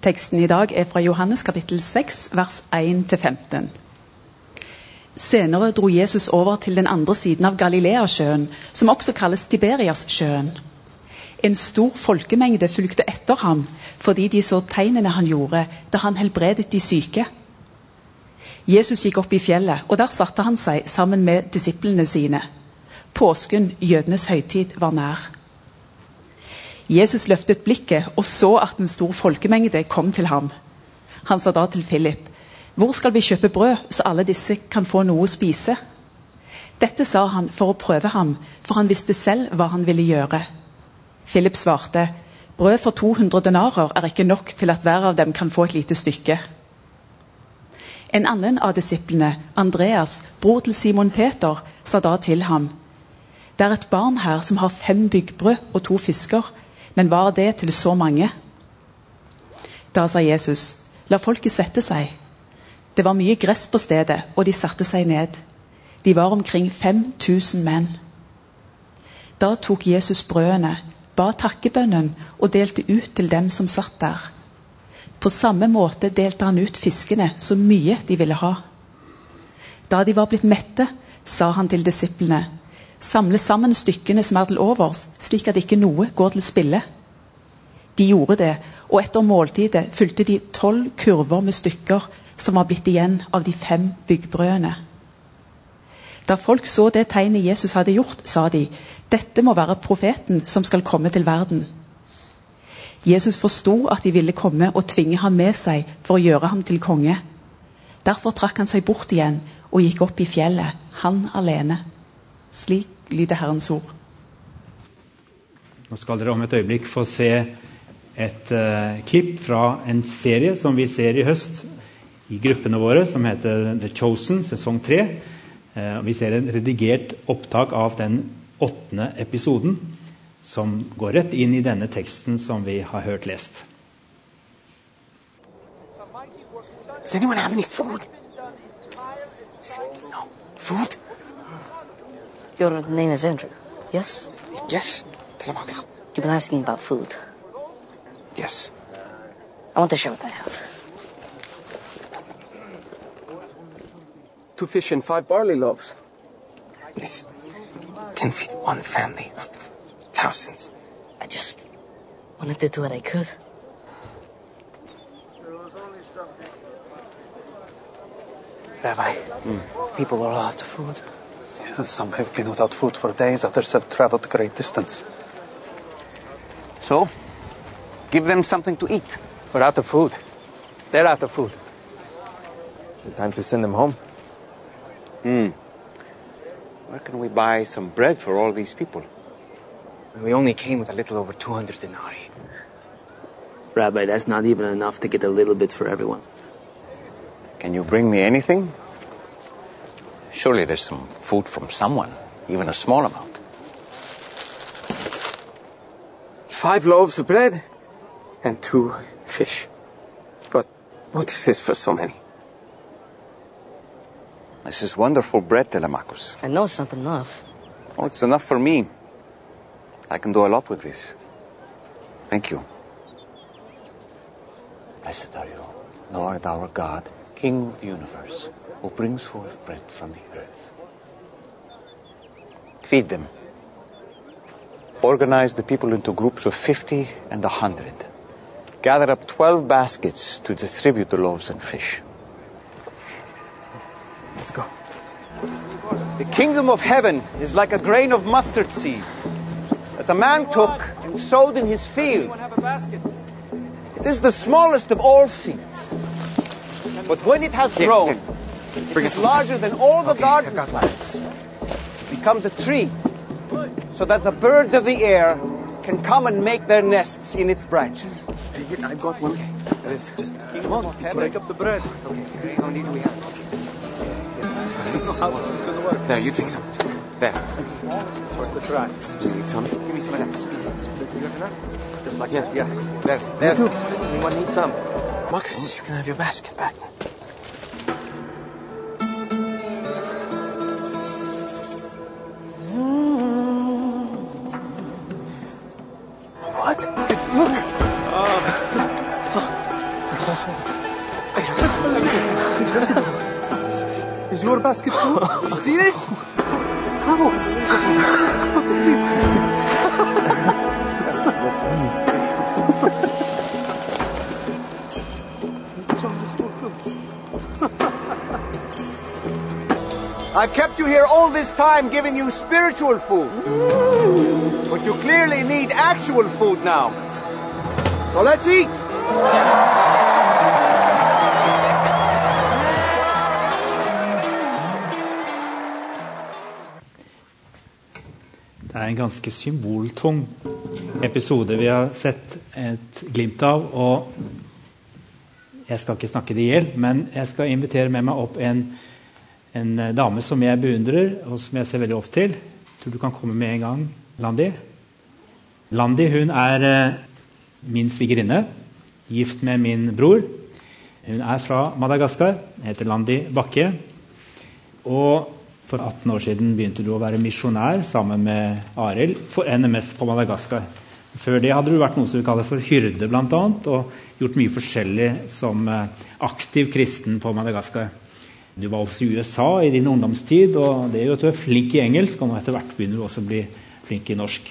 Teksten i dag er fra Johannes kapittel 6, vers 1-15. Senere dro Jesus over til den andre siden av Galileasjøen, som også kalles Tiberiassjøen. En stor folkemengde fulgte etter ham fordi de så tegnene han gjorde da han helbredet de syke. Jesus gikk opp i fjellet, og der satte han seg sammen med disiplene sine. Påsken, jødenes høytid, var nær. Jesus løftet blikket og så at en stor folkemengde kom til ham. Han sa da til Philip, 'Hvor skal vi kjøpe brød, så alle disse kan få noe å spise?' Dette sa han for å prøve ham, for han visste selv hva han ville gjøre. Philip svarte, 'Brød for 200 denarer er ikke nok til at hver av dem kan få et lite stykke.' En annen av disiplene, Andreas, bror til Simon Peter, sa da til ham, 'Det er et barn her som har fem byggbrød og to fisker.' Men var det til så mange? Da sa Jesus, la folket sette seg. Det var mye gress på stedet, og de satte seg ned. De var omkring 5000 menn. Da tok Jesus brødene, ba takkebønnen og delte ut til dem som satt der. På samme måte delte han ut fiskene så mye de ville ha. Da de var blitt mette, sa han til disiplene, samle sammen stykkene som er til overs, slik at ikke noe går til spille. De gjorde det, og etter måltidet fulgte de tolv kurver med stykker som var blitt igjen av de fem byggbrødene. Da folk så det tegnet Jesus hadde gjort, sa de, dette må være profeten som skal komme til verden. Jesus forsto at de ville komme og tvinge ham med seg for å gjøre ham til konge. Derfor trakk han seg bort igjen og gikk opp i fjellet, han alene. Slik lyder Herrens ord. Nå skal dere om et øyeblikk få se et uh, klipp fra en serie som vi ser i høst i gruppene våre, som heter The Chosen, sesong tre. Uh, vi ser en redigert opptak av den åttende episoden, som går rett inn i denne teksten som vi har hørt lest. Does anyone have any food? No. Food? Your name is Andrew, yes? Yes. Telemachus. You've been asking about food. Yes. I want to share what I have. Two fish and five barley loaves. This can feed one family of thousands. I just wanted to do what I could. Rabbi, hmm. people are out of food. Some have been without food for days, others have traveled great distance. So, give them something to eat. We're out of food. They're out of food. Is it time to send them home? Hmm. Where can we buy some bread for all these people? We only came with a little over 200 denarii. Rabbi, that's not even enough to get a little bit for everyone. Can you bring me anything? Surely there's some food from someone, even a small amount. Five loaves of bread and two fish. But what is this for so many? This is wonderful bread, Telemachus. I know it's not enough. Oh, it's enough for me. I can do a lot with this. Thank you. Blessed are you, Lord our God, King of the universe, who brings forth bread from the earth. Feed them. Organize the people into groups of 50 and a 100. Gather up 12 baskets to distribute the loaves and fish. Let's go. The kingdom of heaven is like a grain of mustard seed that a man took and sowed in his field. It is the smallest of all seeds. But when it has grown, it is larger than all the garden plants. It becomes a tree so that the birds of the air can come and make their nests in its branches. I've got one. Let's just Kingdom of heaven. break up the bread. Okay, how many do we have? There, you take some. There. Towards the tracks. Just need some. Give me some of that. Split. You got enough? Just like Yeah, that. yeah. There. There's Anyone need some? Marcus, you can have your basket back. Your basket full. You see this? How? I've kept you here all this time giving you spiritual food. But you clearly need actual food now. So let's eat. Det er en ganske symboltung episode vi har sett et glimt av. Og jeg skal ikke snakke det i hjel, men jeg skal invitere med meg opp en, en dame som jeg beundrer, og som jeg ser veldig opp til. Jeg tror du kan komme med en gang, Landi. Landi hun er eh, min svigerinne, gift med min bror. Hun er fra Madagaskar, heter Landi Bakke. Og for 18 år siden begynte du å være misjonær sammen med Arild for NMS på Madagaskar. Før det hadde du vært noe som vi kaller for hyrde, annet, og gjort mye forskjellig som eh, aktiv kristen på Madagaskar. Du var også i USA i din ungdomstid, og det gjør at du er flink i engelsk. Og nå etter hvert begynner du også å bli flink i norsk.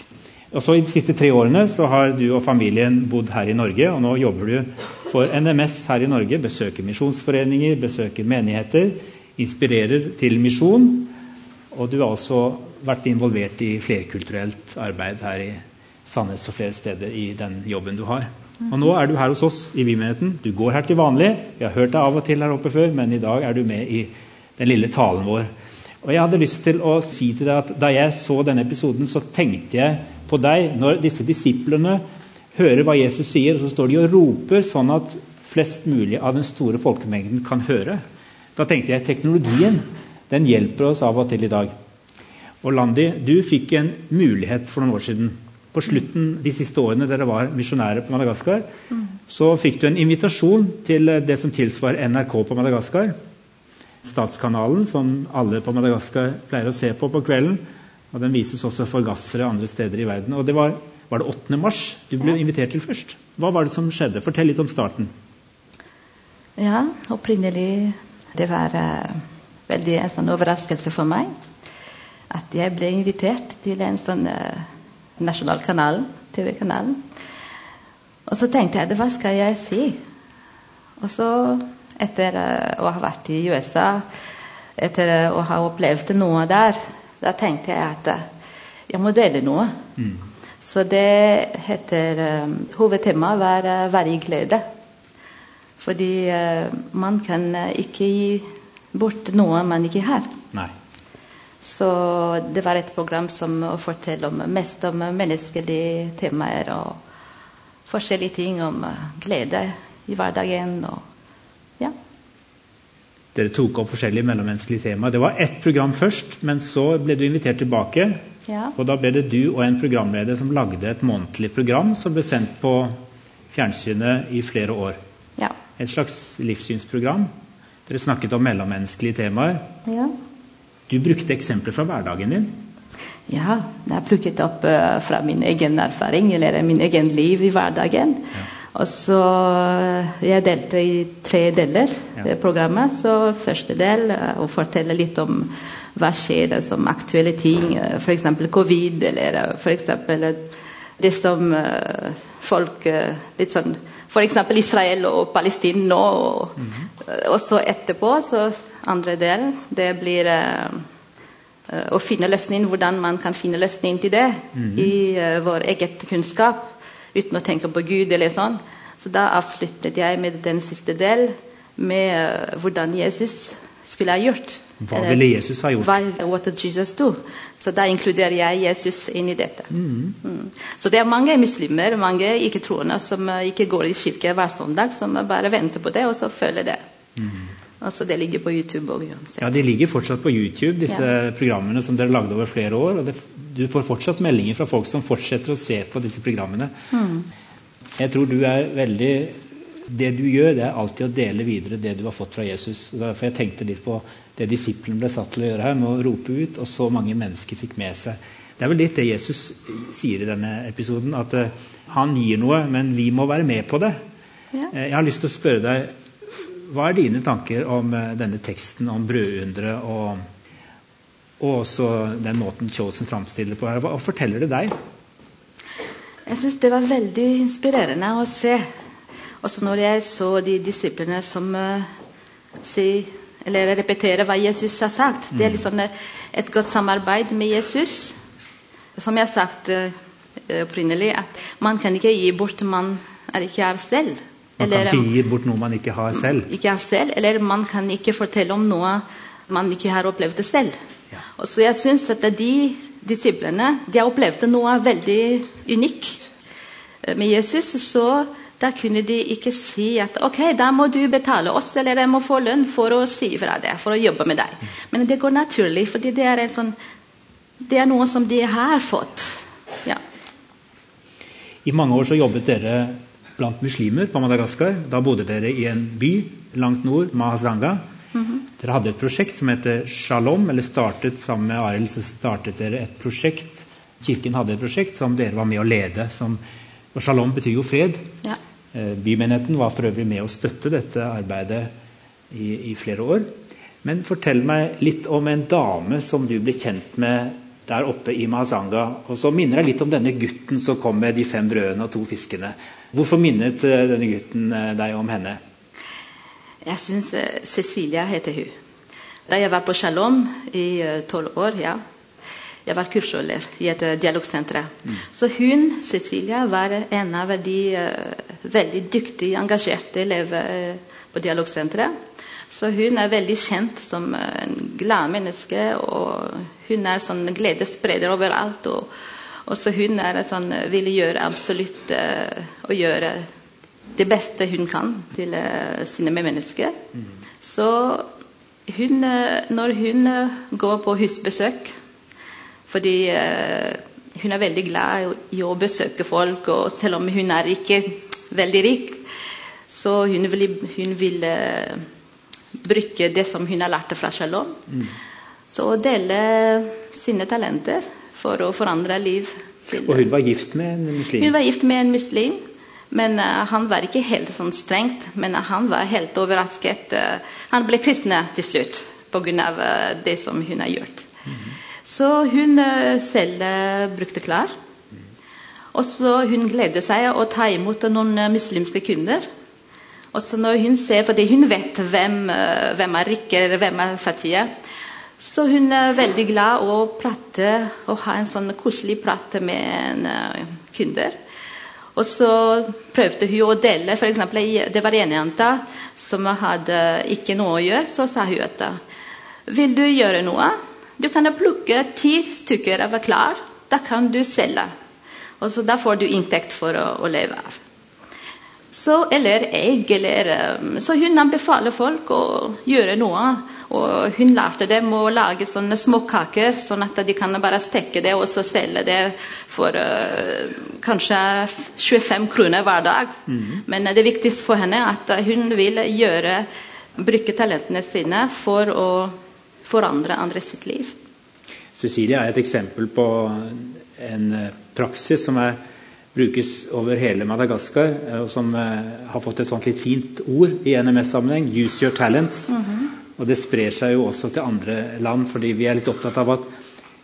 Og så I de siste tre årene så har du og familien bodd her i Norge, og nå jobber du for NMS her i Norge. Besøker misjonsforeninger, besøker menigheter, inspirerer til misjon. Og du har også vært involvert i flerkulturelt arbeid her i Sandnes og flere steder i den jobben du har. Og nå er du her hos oss i Bymenigheten. Du går her til vanlig. Vi har hørt deg av og til her oppe før, men i dag er du med i den lille talen vår. Og jeg hadde lyst til å si til deg at Da jeg så denne episoden, så tenkte jeg på deg når disse disiplene hører hva Jesus sier, og så står de og roper sånn at flest mulig av den store folkemengden kan høre. Da tenkte jeg teknologien den hjelper oss av og til i dag. Og Landi, du fikk en mulighet for noen år siden. På slutten de siste årene dere var misjonærer på Madagaskar, så fikk du en invitasjon til det som tilsvarer NRK på Madagaskar. Statskanalen, som alle på Madagaskar pleier å se på på kvelden. Og Den vises også for gassere andre steder i verden. Og Det var, var det 8. mars du ble invitert til først. Hva var det som skjedde? Fortell litt om starten. Ja, opprinnelig Det var uh, veldig en sånn overraskelse for meg at jeg ble invitert til en sånn uh, nasjonal kanal, TV-kanal. Og så tenkte jeg hva skal jeg si? Og så, etter uh, å ha vært i USA, etter å ha opplevd noe der, da tenkte jeg at jeg må dele noe. Mm. Så det heter um, Hovedtemaet var uh, 'Være i glede'. Fordi uh, man kan ikke gi bort noe man ikke har. Nei. Så det var et program som forteller om, mest om menneskelige temaer og forskjellige ting om glede i hverdagen. og ja. Dere tok opp forskjellige mellommenneskelige temaer. Det var ett program først, men så ble du invitert tilbake. Ja. Og da ble det du og en programleder som lagde et månedlig program som ble sendt på fjernsynet i flere år. Ja. Et slags livssynsprogram. Dere snakket om mellommenneskelige temaer. ja. Du brukte eksempler fra hverdagen din. Ja, jeg har plukket opp uh, fra min egen erfaring eller min egen liv i hverdagen. Ja. Og så Jeg delte i tre deler Ja. det programmet. Så første del uh, å fortelle litt om hva skjer uh, som aktuelle ting, uh, f.eks. covid, eller f.eks. det som folk Litt sånn F.eks. Israel og Palestina. Og, -hmm. og så etterpå, så andre del, det blir uh, uh, å finne løsning, hvordan man kan finne løsning til det i uh, vår eget kunnskap, uten å tenke på Gud eller sånn. Så da avsluttet jeg med den siste del, med uh, hvordan Jesus skulle ha gjort. Hva ville Jesus ha gjort? Hva, what did Jesus do? Så da inkluderer jeg Jesus inn i dette. Mm. Så det er mange muslimer, mange ikke-troende, som uh, ikke går i kirke hver søndag, som bare venter på det, og så følger det. Altså, det ligger på YouTube òg. Ja, De ligger fortsatt på YouTube, disse programmene som dere lagde over flere år. og det, Du får fortsatt meldinger fra folk som fortsetter å se på disse programmene. Jeg tror du er veldig Det du gjør, det er alltid å dele videre det du har fått fra Jesus. Derfor jeg tenkte litt på det disiplene ble satt til å gjøre her, med å rope ut, og så mange mennesker fikk med seg. Det er vel litt det Jesus sier i denne episoden, at eh, han gir noe, men vi må være med på det. Ja. Eh, Jeg har lyst til å spørre deg hva er dine tanker om eh, denne teksten om brødunderet og, og også den måten Chosen framstiller på her? Hva forteller det deg? Jeg syns det var veldig inspirerende å se. Også når jeg så de disiplene som uh, si, eller repeterer hva Jesus har sagt. Det er liksom et godt samarbeid med Jesus. Som jeg har sagt uh, opprinnelig, at man kan ikke gi bort man er ikke er selv. Man kan ikke gi bort noe man ikke har selv. Ikke har selv, Eller man kan ikke fortelle om noe man ikke har opplevd det selv. Ja. Og så jeg synes at de disiplene de har opplevd noe veldig unikt med Jesus. Så da kunne de ikke si at ok, da må du betale oss, eller jeg må få lønn for å si fra det, for å jobbe med deg. Men det går naturlig, fordi det er, sånn, det er noe som de har fått. Ja. I mange år så jobbet dere blant muslimer på Madagaskar. Da bodde dere i en by langt nord, Mahazanga. Mm -hmm. Dere hadde et prosjekt som heter Shalom, eller startet sammen med Arild så startet dere et prosjekt. Kirken hadde et prosjekt som dere var med å lede. Som, og Shalom betyr jo fred. Ja. Eh, bymenigheten var for øvrig med å støtte dette arbeidet i, i, flere år. Men fortell meg litt om en dame som du ble kjent med der oppe i Mahazanga. Og så minner jeg litt om denne gutten som kom med de fem brødene og to fiskene. Hvorfor minnet eh, denne gutten eh, deg om henne? Jeg syns Cecilia heter hun. Da jeg var på Shalom i tolv år, ja. Jeg var kursholder i et uh, dialogsenter. Mm. Så hun, Cecilia, var en av de veldig dyktige, engasjerte elever på dialogsenteret. Så hun er veldig kjent som en glad menneske, og hun er sånn gledesspreder overalt. og så hun er sånn, vil gjøre absolutt uh, å gjøre det beste hun kan til uh, sine medmennesker. Mm. Så hun, uh, når hun går på husbesøk Fordi hun er veldig glad i å besøke folk, og selv om hun er ikke veldig rik, så hun vil, hun vil bruke det som hun har lært fra Shalom. Mm. Så dele sine talenter for å forandre liv. Til, og hun var gift med en muslim? Hun var gift med en muslim. Men uh, han var ikke helt sånn strengt, men uh, han var helt overrasket. Uh, han ble kristen til slutt pga. Uh, det som hun har gjort. Mm -hmm. Så hun selv brukte klær. Og så hun gleder seg å ta imot noen muslimske kunder. Og så når hun ser, fordi hun vet hvem, hvem er rike, hvem er fattige, så hun er veldig glad å prate og ha en sånn koselig prat med en kunder. Og så prøvde hun å dele. For eksempel, det var en jente som hadde ikke noe å gjøre. Så sa hun at vil du gjøre noe? Du kan plukke ti stykker av klær. Da kan du selge. Og så Da får du inntekt for å, å leve av. Så, eller egg, eller um, Så hun anbefaler folk å gjøre noe og hun lærte dem å lage sånne småkaker, sånn at de kan bare stekke det og så selge det for uh, kanskje 25 kroner hver dag. Mm. Men det viktigste for henne er at hun vil gjøre, bruke talentene sine for å forandre andre sitt liv. Cecilie er et eksempel på en eh, praksis som er, brukes over hele Madagaskar, eh, og som har fått et sånt litt fint ord i NMS-sammenheng. Use your talents. Mm -hmm. Og det sprer seg jo også til andre land, fordi vi er litt opptatt av at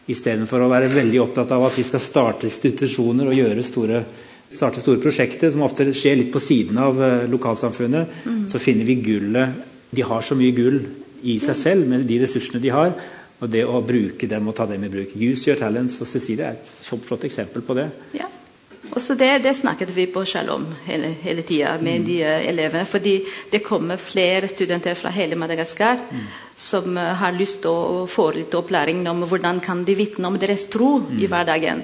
istedenfor å være veldig opptatt av at vi skal starte institusjoner og store, starte store prosjekter, som ofte skjer litt på siden av lokalsamfunnet, mm. så finner vi gullet De har så mye gull i seg selv med de ressursene de har. Og det å bruke dem og ta dem i bruk. Use your talents. Og Cecilie er et flott eksempel på det. Ja. Også det, det, snakket vi på Shalom hele, hele tida med mm. de uh, elevene. Fordi det kommer flere studenter fra hele Madagaskar mm. som uh, har lyst til å få litt opplæring om hvordan kan de vitne om deres tro mm. i hverdagen.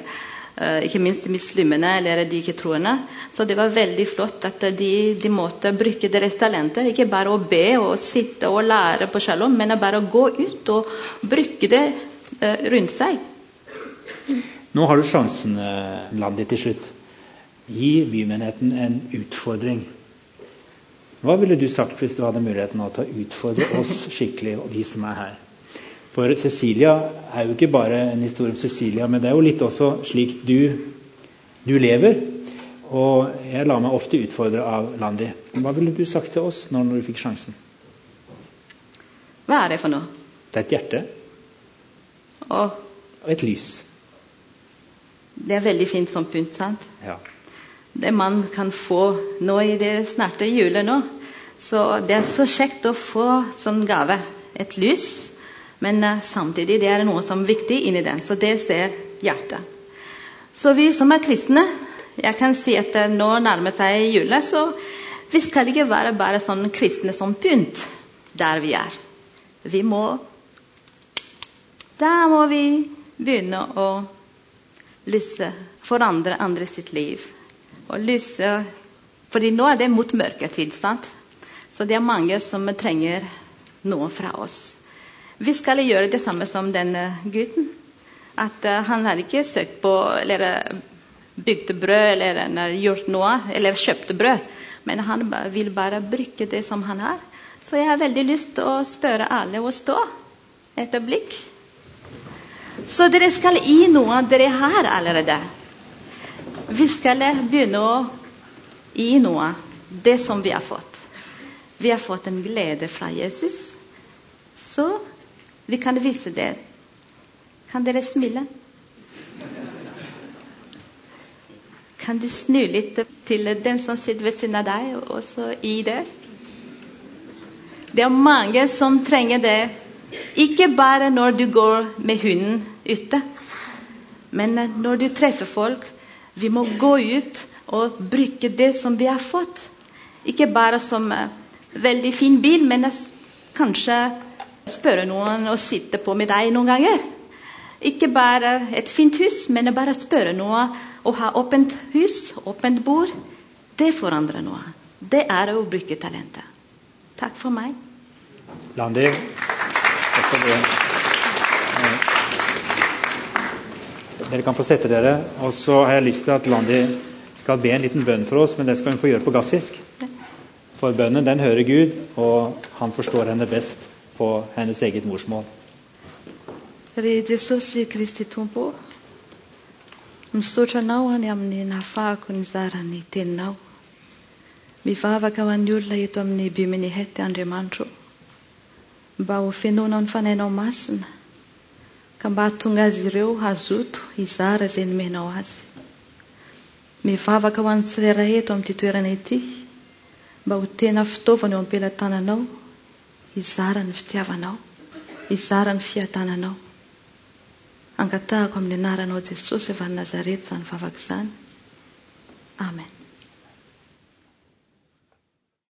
Uh, ikke minst muslimene eller de ikke-troende. Så det var veldig flott at de, de, måtte bruke deres talenter. Ikke bare å be og sitte og lære på Shalom, men bare å gå ut og bruke det rundt seg. Nå har du sjansen, Landi, til slutt gi bymenigheten en utfordring. Hva ville du sagt hvis du hadde muligheten til å utfordre oss skikkelig, og de som er her? For Cecilia er jo ikke bare en historie om Cecilia, men det er jo litt også slik du, du lever. Og jeg lar meg ofte utfordre av Landi. Hva ville du sagt til oss når, når du fikk sjansen? Hva er det for noe? Det er et hjerte Og og et lys. det er veldig fint som pynt, sant? Ja. Det man kan få nå i det snarte julet nå. Så det er så kjekt å få sånn gave. Et lys. Men eh, samtidig det er noe som er viktig inni den. Så det ser hjertet. Så vi som er kristne, jeg kan si at eh, nå nærmer seg julet, så vi skal ikke være bare sånn kristne som pynt der vi er. Vi må Da må vi begynne å lyse for andre, andre sitt liv. Og lyse fordi nå er det mot mørketid, sant? Så det er mange som trenger noe fra oss. Vi skal gjøre det samme som denne gutten. At eh, han har ikke søkt på eller eh, bygd brød eller gjort noe, eller kjøpt brød. Men han vil bare bruke det som han har. Så jeg har veldig lyst til å spørre alle å stå et øyeblikk. Så dere skal gi noe dere har allerede. Vi skal begynne å gi noe, det som vi har fått. Vi har fått en glede fra Jesus. Så vi kan vise det. Kan dere smile? Kan du snu litt til den som sitter ved siden av deg, og så gi det? Det er mange som trenger det. Ikke bare når du går med hunden ute, men når du treffer folk. Vi må gå ut og bruke det som vi har fått. Ikke bare som eh, veldig fin bil, men kanskje spørre noen å sitte på med deg noen ganger. Ikke bare et fint hus, men bare spørre noe. Å ha åpent hus, åpent bord, det forandrer noe. Det er å bruke talentet. Takk for meg. Landi. Takk for det. Dere kan få sette dere. Og så har jeg lyst til at Landi skal be en liten bønn for oss, men det skal hun få gjøre på gassisk. For bønnen den hører Gud, og han forstår henne best på hennes eget morsmål. Ary jesosy kristy tompo misotra anao any amin'ny nahafahako ny zarany teninao. Mivavaka ho an'ny olona eto amin'ny bimenihety andriamanitro. Mba ho fenonao ny fanainao masina ka mba hahatonga azy ireo hazoto hizara izay nomenao azy. Mivavaka ho an'ny tsirairay eto amin'ity toerana ity mba ho tena fitaovana eo ampelantananao izara ny fitiavanao izara ny fiatananao. Angatahako amin'ny anaranao jesosy avany nazareta izany vavaka izany. Amen.